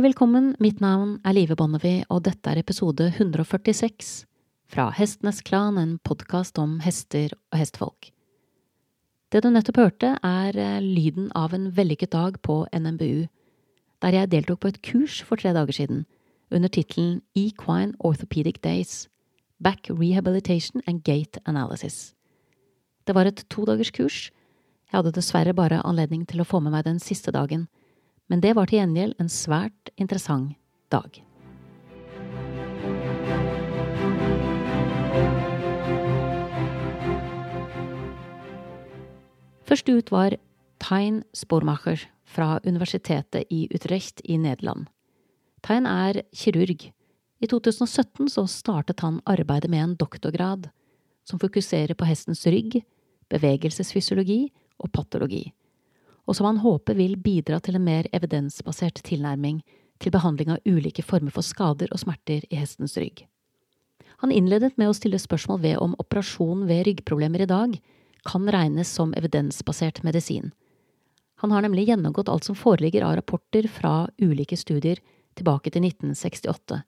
Hjertelig velkommen, mitt navn er Live Bonnevie, og dette er episode 146 fra Hestenes Klan, en podkast om hester og hestfolk. Det du nettopp hørte, er eh, lyden av en vellykket dag på NMBU, der jeg deltok på et kurs for tre dager siden, under tittelen Equine Orthopedic Days – Back Rehabilitation and Gate Analysis. Det var et todagerskurs. Jeg hadde dessverre bare anledning til å få med meg den siste dagen, men det var til gjengjeld en svært interessant dag. Først ut var Tein Spormacher fra Universitetet i Utrecht i Nederland. Tein er kirurg. I 2017 så startet han arbeidet med en doktorgrad som fokuserer på hestens rygg, bevegelsesfysiologi og patologi og som han håper vil bidra til en mer evidensbasert tilnærming til behandling av ulike former for skader og smerter i hestens rygg. Han innledet med å stille spørsmål ved om operasjon ved ryggproblemer i dag kan regnes som evidensbasert medisin. Han har nemlig gjennomgått alt som foreligger av rapporter fra ulike studier tilbake til 1968,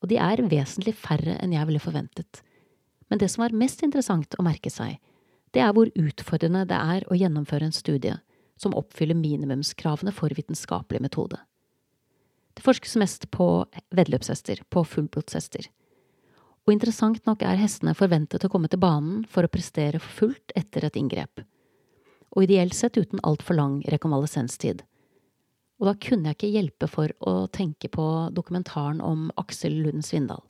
og de er vesentlig færre enn jeg ville forventet. Men det som var mest interessant å merke seg, det er hvor utfordrende det er å gjennomføre en studie som oppfyller minimumskravene for vitenskapelig metode. Det forskes mest på veddeløpshester, på fullblodshester. Og interessant nok er hestene forventet å komme til banen for å prestere for fullt etter et inngrep, og ideelt sett uten altfor lang rekonvalesenstid. Og da kunne jeg ikke hjelpe for å tenke på dokumentaren om Aksel Lund Svindal,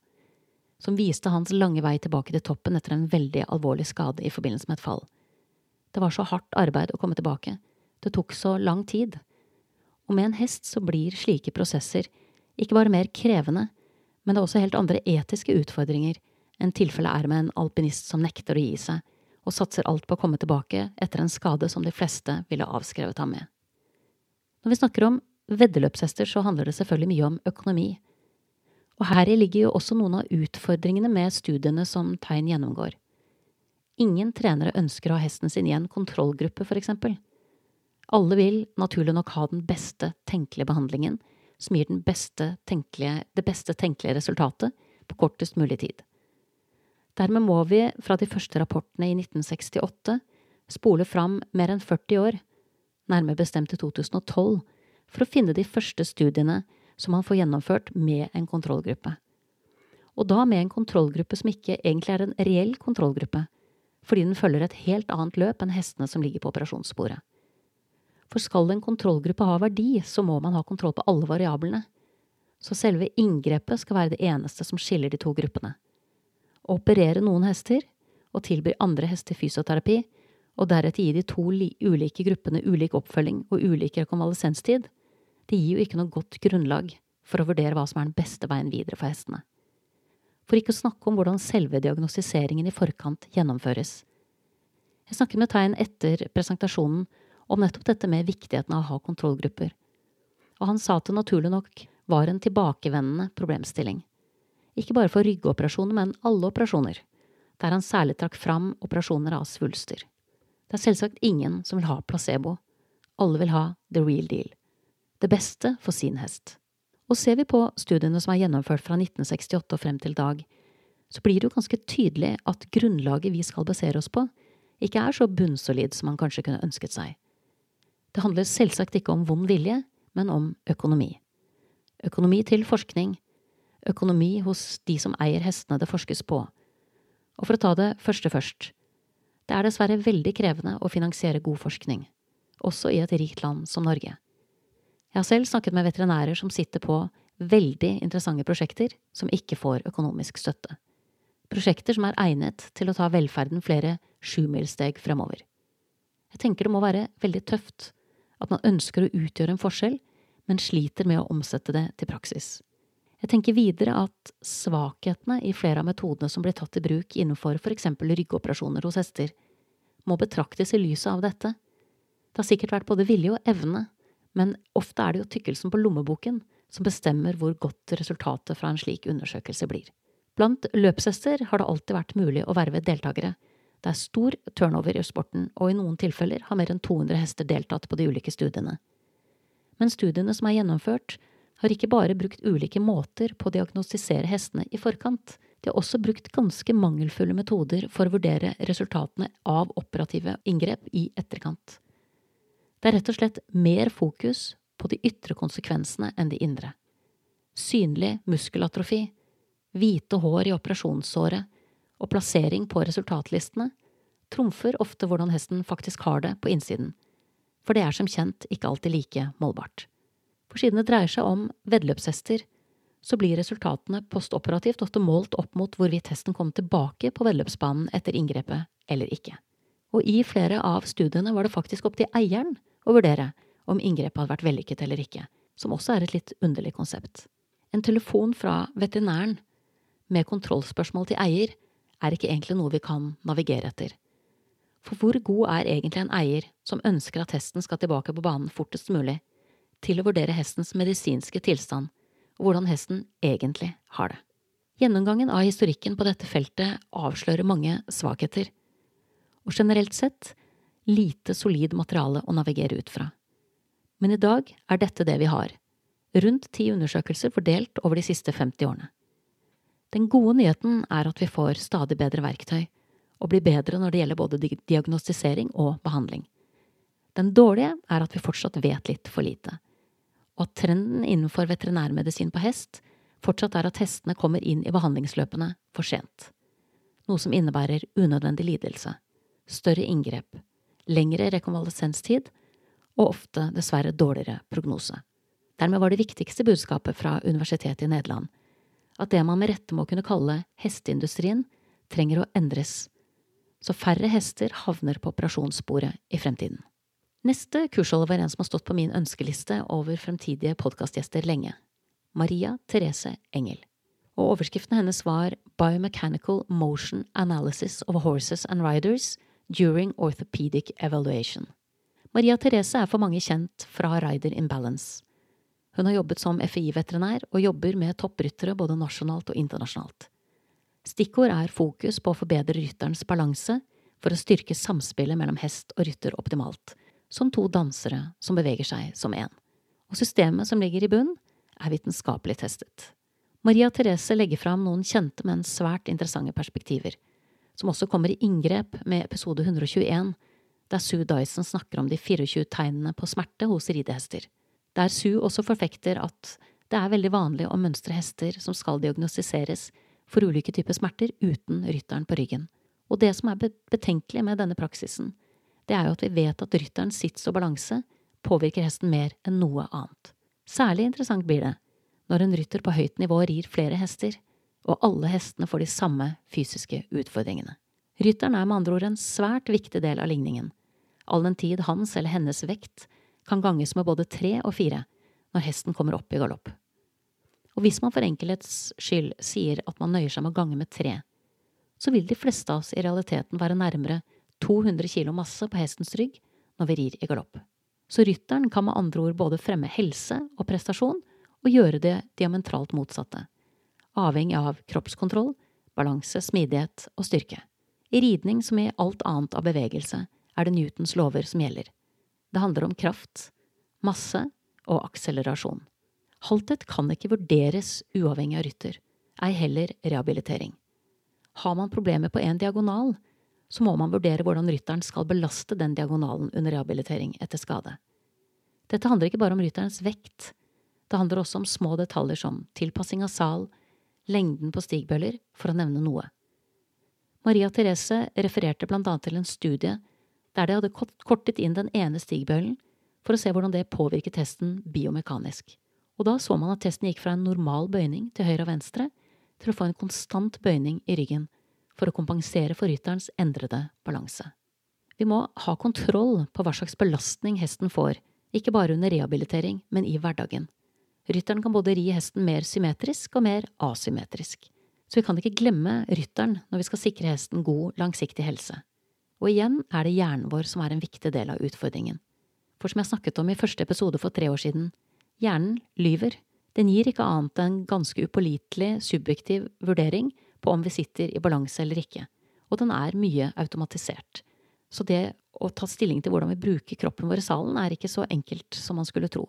som viste hans lange vei tilbake til toppen etter en veldig alvorlig skade i forbindelse med et fall. Det var så hardt arbeid å komme tilbake, det tok så lang tid. Og med en hest så blir slike prosesser ikke bare mer krevende, men det er også helt andre etiske utfordringer enn tilfellet er med en alpinist som nekter å gi seg og satser alt på å komme tilbake etter en skade som de fleste ville avskrevet ham med. Når vi snakker om veddeløpshester, så handler det selvfølgelig mye om økonomi. Og heri ligger jo også noen av utfordringene med studiene som Tegn gjennomgår. Ingen trenere ønsker å ha hesten sin i en kontrollgruppe, for eksempel. Alle vil naturlig nok ha den beste tenkelige behandlingen, som gir beste det beste tenkelige resultatet på kortest mulig tid. Dermed må vi fra de første rapportene i 1968 spole fram mer enn 40 år, nærmere bestemt til 2012, for å finne de første studiene som man får gjennomført med en kontrollgruppe. Og da med en kontrollgruppe som ikke egentlig er en reell kontrollgruppe, fordi den følger et helt annet løp enn hestene som ligger på operasjonsbordet. For skal en kontrollgruppe ha verdi, så må man ha kontroll på alle variablene. Så selve inngrepet skal være det eneste som skiller de to gruppene. Å operere noen hester, og tilby andre hester fysioterapi, og deretter gi de to ulike gruppene ulik oppfølging og ulik rekonvalesenstid, det gir jo ikke noe godt grunnlag for å vurdere hva som er den beste veien videre for hestene. For ikke å snakke om hvordan selve diagnostiseringen i forkant gjennomføres. Jeg snakket med Tegn etter presentasjonen om nettopp dette med viktigheten av å ha kontrollgrupper, og han sa at det naturlig nok var en tilbakevendende problemstilling. Ikke bare for ryggoperasjoner, men alle operasjoner, der han særlig trakk fram operasjoner av svulster. Det er selvsagt ingen som vil ha placebo. Alle vil ha the real deal. Det beste for sin hest. Og ser vi på studiene som er gjennomført fra 1968 og frem til dag, så blir det jo ganske tydelig at grunnlaget vi skal basere oss på, ikke er så bunnsolid som man kanskje kunne ønsket seg. Det handler selvsagt ikke om vond vilje, men om økonomi. Økonomi til forskning. Økonomi hos de som eier hestene det forskes på. Og for å ta det første først. Det er dessverre veldig krevende å finansiere god forskning, også i et rikt land som Norge. Jeg har selv snakket med veterinærer som sitter på veldig interessante prosjekter som ikke får økonomisk støtte. Prosjekter som er egnet til å ta velferden flere sjumilssteg fremover. Jeg tenker det må være veldig tøft at man ønsker å utgjøre en forskjell, men sliter med å omsette det til praksis. Jeg tenker videre at svakhetene i flere av metodene som blir tatt i bruk innenfor for eksempel ryggoperasjoner hos hester, må betraktes i lyset av dette. Det har sikkert vært både vilje og evne, men ofte er det jo tykkelsen på lommeboken som bestemmer hvor godt resultatet fra en slik undersøkelse blir. Blant løpshester har det alltid vært mulig å verve deltakere, Det er stor turnover i sporten, og i noen tilfeller har mer enn 200 hester deltatt på de ulike studiene. Men studiene som er gjennomført, har ikke bare brukt ulike måter på å diagnostisere hestene i forkant, de har også brukt ganske mangelfulle metoder for å vurdere resultatene av operative inngrep i etterkant. Det er rett og slett mer fokus på de ytre konsekvensene enn de indre. Synlig muskelatrofi, hvite hår i operasjonssåret og plassering på resultatlistene trumfer ofte hvordan hesten faktisk har det på innsiden, for det er som kjent ikke alltid like målbart. For siden det dreier seg om veddeløpshester, så blir resultatene postoperativt ofte målt opp mot hvorvidt hesten kom tilbake på veddeløpsbanen etter inngrepet eller ikke. Og i flere av studiene var det faktisk opp til eieren å vurdere om inngrepet hadde vært vellykket eller ikke, som også er et litt underlig konsept. En telefon fra veterinæren med kontrollspørsmål til eier er ikke egentlig noe vi kan navigere etter. For hvor god er egentlig en eier som ønsker at hesten skal tilbake på banen fortest mulig, til å vurdere hestens medisinske tilstand og hvordan hesten egentlig har det? Gjennomgangen av historikken på dette feltet avslører mange svakheter, og generelt sett lite solid materiale å navigere ut fra. Men i dag er dette det vi har, rundt ti undersøkelser fordelt over de siste 50 årene. Den gode nyheten er at vi får stadig bedre verktøy, og blir bedre når det gjelder både diagnostisering og behandling. Den dårlige er at vi fortsatt vet litt for lite, og at trenden innenfor veterinærmedisin på hest fortsatt er at hestene kommer inn i behandlingsløpene for sent, noe som innebærer unødvendig lidelse, større inngrep, lengre rekonvalesenstid og ofte dessverre dårligere prognose. Dermed var det viktigste budskapet fra Universitetet i Nederland at det man med rette må kunne kalle hesteindustrien, trenger å endres, så færre hester havner på operasjonssporet i fremtiden. Neste kursholder var en som har stått på min ønskeliste over fremtidige podkastgjester lenge, Maria Therese Engel. Og overskriften hennes var Biomechanical Motion Analysis of Horses and Riders During Orthopedic Evaluation. Maria Therese er for mange kjent fra Rider Imbalance, hun har jobbet som FI-veterinær og jobber med toppryttere både nasjonalt og internasjonalt. Stikkord er fokus på å forbedre rytterens balanse for å styrke samspillet mellom hest og rytter optimalt, som to dansere som beveger seg som én. Og systemet som ligger i bunn, er vitenskapelig testet. Maria Therese legger fram noen kjente, men svært interessante perspektiver, som også kommer i inngrep med episode 121, der Sue Dyson snakker om de 24 tegnene på smerte hos ridehester der Sue også forfekter at det er veldig vanlig å mønstre hester som skal diagnostiseres for ulike typer smerter uten rytteren på ryggen. Og det som er betenkelig med denne praksisen, det er jo at vi vet at rytterens sits og balanse påvirker hesten mer enn noe annet. Særlig interessant blir det når en rytter på høyt nivå rir flere hester, og alle hestene får de samme fysiske utfordringene. Rytteren er med andre ord en svært viktig del av ligningen, all den tid hans eller hennes vekt kan ganges med både tre og fire når hesten kommer opp i galopp. Og hvis man for enkelhets skyld sier at man nøyer seg med å gange med tre, så vil de fleste av oss i realiteten være nærmere 200 kilo masse på hestens rygg når vi rir i galopp. Så rytteren kan med andre ord både fremme helse og prestasjon og gjøre det diametralt motsatte, avhengig av kroppskontroll, balanse, smidighet og styrke. I ridning som i alt annet av bevegelse er det Newtons lover som gjelder. Det handler om kraft, masse og akselerasjon. Halthet kan ikke vurderes uavhengig av rytter, ei heller rehabilitering. Har man problemer på en diagonal, så må man vurdere hvordan rytteren skal belaste den diagonalen under rehabilitering etter skade. Dette handler ikke bare om rytterens vekt, det handler også om små detaljer som tilpassing av sal, lengden på stigbøller, for å nevne noe. Maria Therese refererte blant annet til en studie der de hadde kortet inn den ene stigbøylen for å se hvordan det påvirket testen biomekanisk. Og da så man at testen gikk fra en normal bøyning til høyre og venstre til å få en konstant bøyning i ryggen for å kompensere for rytterens endrede balanse. Vi må ha kontroll på hva slags belastning hesten får, ikke bare under rehabilitering, men i hverdagen. Rytteren kan både ri hesten mer symmetrisk og mer asymmetrisk, så vi kan ikke glemme rytteren når vi skal sikre hesten god, langsiktig helse. Og igjen er det hjernen vår som er en viktig del av utfordringen. For som jeg snakket om i første episode for tre år siden, hjernen lyver. Den gir ikke annet enn ganske upålitelig, subjektiv vurdering på om vi sitter i balanse eller ikke, og den er mye automatisert. Så det å ta stilling til hvordan vi bruker kroppen vår i salen, er ikke så enkelt som man skulle tro.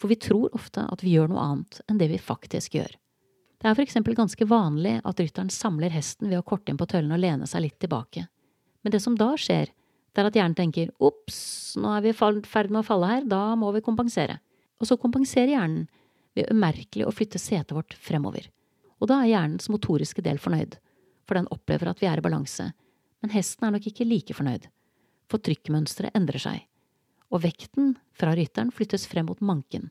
For vi tror ofte at vi gjør noe annet enn det vi faktisk gjør. Det er for eksempel ganske vanlig at rytteren samler hesten ved å korte inn på tøllen og lene seg litt tilbake. Men det som da skjer, det er at hjernen tenker ops, nå er vi i ferd med å falle her, da må vi kompensere. Og så kompenserer hjernen ved umerkelig å flytte setet vårt fremover. Og da er hjernens motoriske del fornøyd, for den opplever at vi er i balanse, men hesten er nok ikke like fornøyd, for trykkmønsteret endrer seg, og vekten fra rytteren flyttes frem mot manken,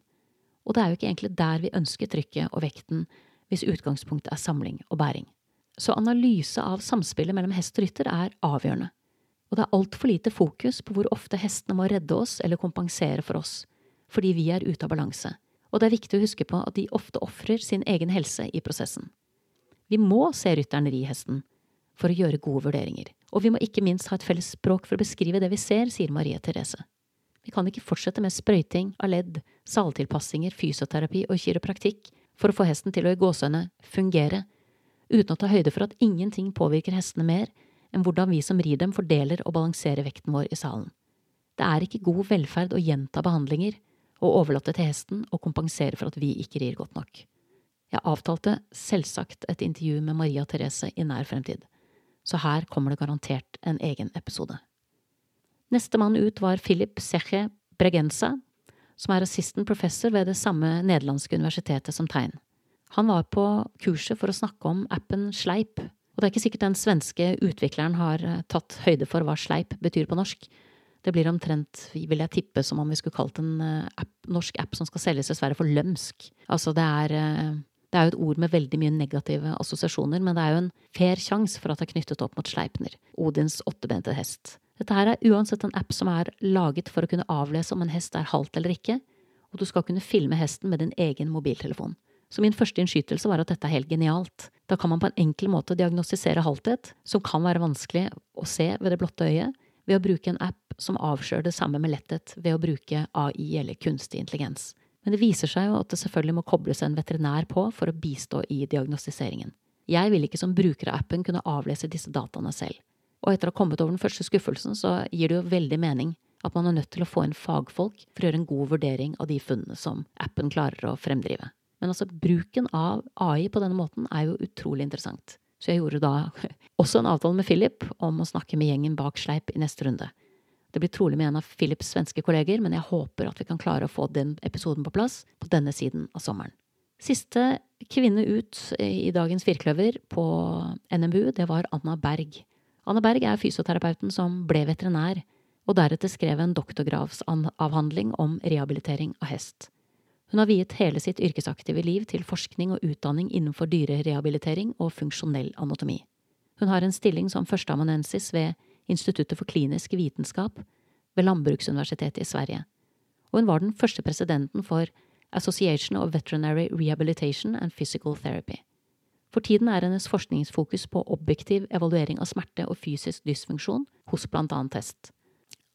og det er jo ikke egentlig der vi ønsker trykket og vekten hvis utgangspunktet er samling og bæring. Så analyse av samspillet mellom hest og rytter er avgjørende, og det er altfor lite fokus på hvor ofte hestene må redde oss eller kompensere for oss, fordi vi er ute av balanse, og det er viktig å huske på at de ofte ofrer sin egen helse i prosessen. Vi må se rytteren ri hesten for å gjøre gode vurderinger, og vi må ikke minst ha et felles språk for å beskrive det vi ser, sier Marie Therese. Vi kan ikke fortsette med sprøyting av ledd, saltilpassinger, fysioterapi og kiropraktikk for å få hesten til å i gåsehudene fungere, uten å ta høyde for at ingenting påvirker hestene mer enn hvordan vi som rir dem fordeler og balanserer vekten vår i salen. Det er ikke god velferd å gjenta behandlinger og overlate til hesten å kompensere for at vi ikke rir godt nok. Jeg avtalte selvsagt et intervju med Maria Therese i nær fremtid så her kommer det garantert en egen episode. Nestemann ut var Philip Seche Bregenza, som er assistant professor ved det samme nederlandske universitetet som Tegn. Han var på kurset for å snakke om appen Sleip, og det er ikke sikkert den svenske utvikleren har eh, tatt høyde for hva sleip betyr på norsk. Det blir omtrent, vil jeg tippe, som om vi skulle kalt en eh, app, norsk app som skal selges Sverige for lømsk. Altså, det er eh, det er jo et ord med veldig mye negative assosiasjoner, men det er jo en fair sjanse for at det er knyttet opp mot Sleipner, Odins åttebente hest. Dette her er uansett en app som er laget for å kunne avlese om en hest er halt eller ikke, og du skal kunne filme hesten med din egen mobiltelefon. Så min første innskytelse var at dette er helt genialt. Da kan man på en enkel måte diagnostisere halthet, som kan være vanskelig å se ved det blotte øyet, ved å bruke en app som avslører det samme med letthet ved å bruke AI eller kunstig intelligens. Men det viser seg jo at det selvfølgelig må kobles en veterinær på for å bistå i diagnostiseringen. Jeg vil ikke som bruker av appen kunne avlese disse dataene selv. Og etter å ha kommet over den første skuffelsen, så gir det jo veldig mening at man er nødt til å få inn fagfolk for å gjøre en god vurdering av de funnene som appen klarer å fremdrive. Men altså, bruken av AI på denne måten er jo utrolig interessant. Så jeg gjorde da også en avtale med Philip om å snakke med gjengen bak Sleip i neste runde. Det blir trolig med en av Philips svenske kolleger, men jeg håper at vi kan klare å få den episoden på plass på denne siden av sommeren. Siste kvinne ut i dagens firkløver på NMBU, det var Anna Berg. Anna Berg er fysioterapeuten som ble veterinær, og deretter skrev en doktorgradsavhandling om rehabilitering av hest. Hun har viet hele sitt yrkesaktive liv til forskning og utdanning innenfor dyrerehabilitering og funksjonell anatomi. Hun har en stilling som førsteamanuensis ved Instituttet for klinisk vitenskap ved Landbruksuniversitetet i Sverige, og hun var den første presidenten for Association of Veterinary Rehabilitation and Physical Therapy. For tiden er hennes forskningsfokus på objektiv evaluering av smerte og fysisk dysfunksjon hos blant annet hest.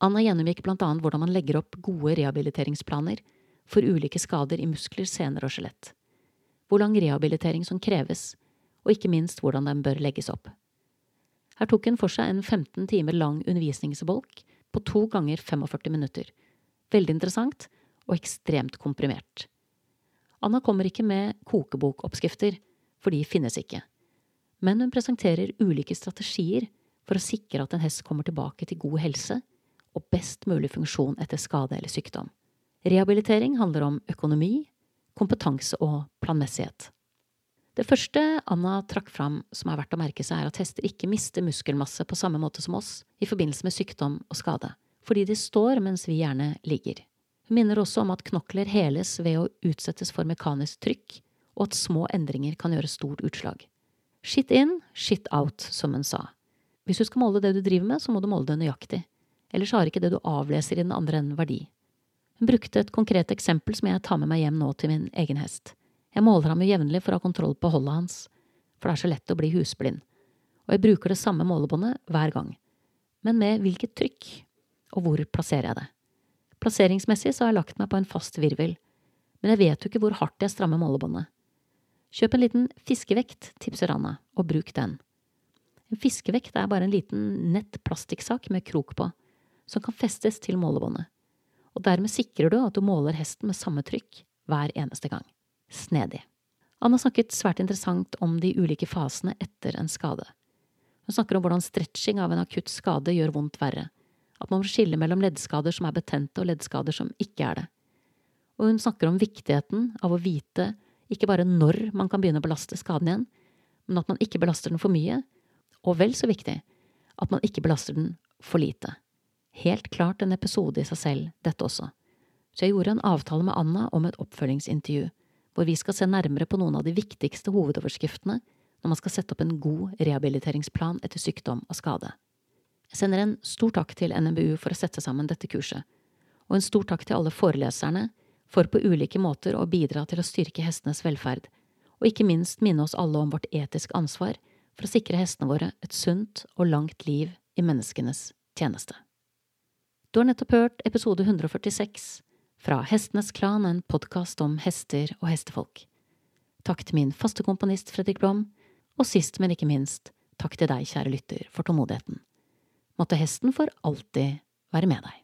Anna gjennomgikk annet hvordan man legger opp gode rehabiliteringsplaner for ulike skader i muskler, sener og skjelett, hvor lang rehabilitering som kreves, og ikke minst hvordan den bør legges opp. Her tok hun for seg en 15 timer lang undervisningsbolk på to ganger 45 minutter. Veldig interessant og ekstremt komprimert. Anna kommer ikke med kokebokoppskrifter, for de finnes ikke. Men hun presenterer ulike strategier for å sikre at en hest kommer tilbake til god helse og best mulig funksjon etter skade eller sykdom. Rehabilitering handler om økonomi, kompetanse og planmessighet. Det første Anna trakk fram som er verdt å merke seg, er at hester ikke mister muskelmasse på samme måte som oss i forbindelse med sykdom og skade, fordi de står mens vi gjerne ligger. Hun minner også om at knokler heles ved å utsettes for mekanisk trykk, og at små endringer kan gjøre stort utslag. Shit in, shit out, som hun sa. Hvis du skal måle det du driver med, så må du måle det nøyaktig, ellers har ikke det du avleser i den andre enden verdi. Hun brukte et konkret eksempel som jeg tar med meg hjem nå til min egen hest. Jeg måler ham jo jevnlig for å ha kontroll på holdet hans, for det er så lett å bli husblind, og jeg bruker det samme målebåndet hver gang. Men med hvilket trykk, og hvor plasserer jeg det? Plasseringsmessig så har jeg lagt meg på en fast virvel, men jeg vet jo ikke hvor hardt jeg strammer målebåndet. Kjøp en liten fiskevekt, tipser Anna, og bruk den. En fiskevekt er bare en liten nett plastikksak med krok på, som kan festes til målebåndet, og dermed sikrer du at du måler hesten med samme trykk hver eneste gang. Snedig. Anna snakket svært interessant om de ulike fasene etter en skade. Hun snakker om hvordan stretching av en akutt skade gjør vondt verre, at man må skille mellom leddskader som er betente og leddskader som ikke er det. Og hun snakker om viktigheten av å vite ikke bare når man kan begynne å belaste skaden igjen, men at man ikke belaster den for mye, og vel så viktig, at man ikke belaster den for lite. Helt klart en episode i seg selv, dette også. Så jeg gjorde en avtale med Anna om et oppfølgingsintervju, hvor vi skal se nærmere på noen av de viktigste hovedoverskriftene når man skal sette opp en god rehabiliteringsplan etter sykdom og skade. Jeg sender en stor takk til NMBU for å sette sammen dette kurset, og en stor takk til alle foreleserne for på ulike måter å bidra til å styrke hestenes velferd, og ikke minst minne oss alle om vårt etiske ansvar for å sikre hestene våre et sunt og langt liv i menneskenes tjeneste. Du har nettopp hørt episode 146 fra Hestenes Klan, en podkast om hester og hestefolk. Takk til min faste komponist Fredrik Blom, og sist, men ikke minst, takk til deg, kjære lytter, for tålmodigheten. Måtte hesten for alltid være med deg.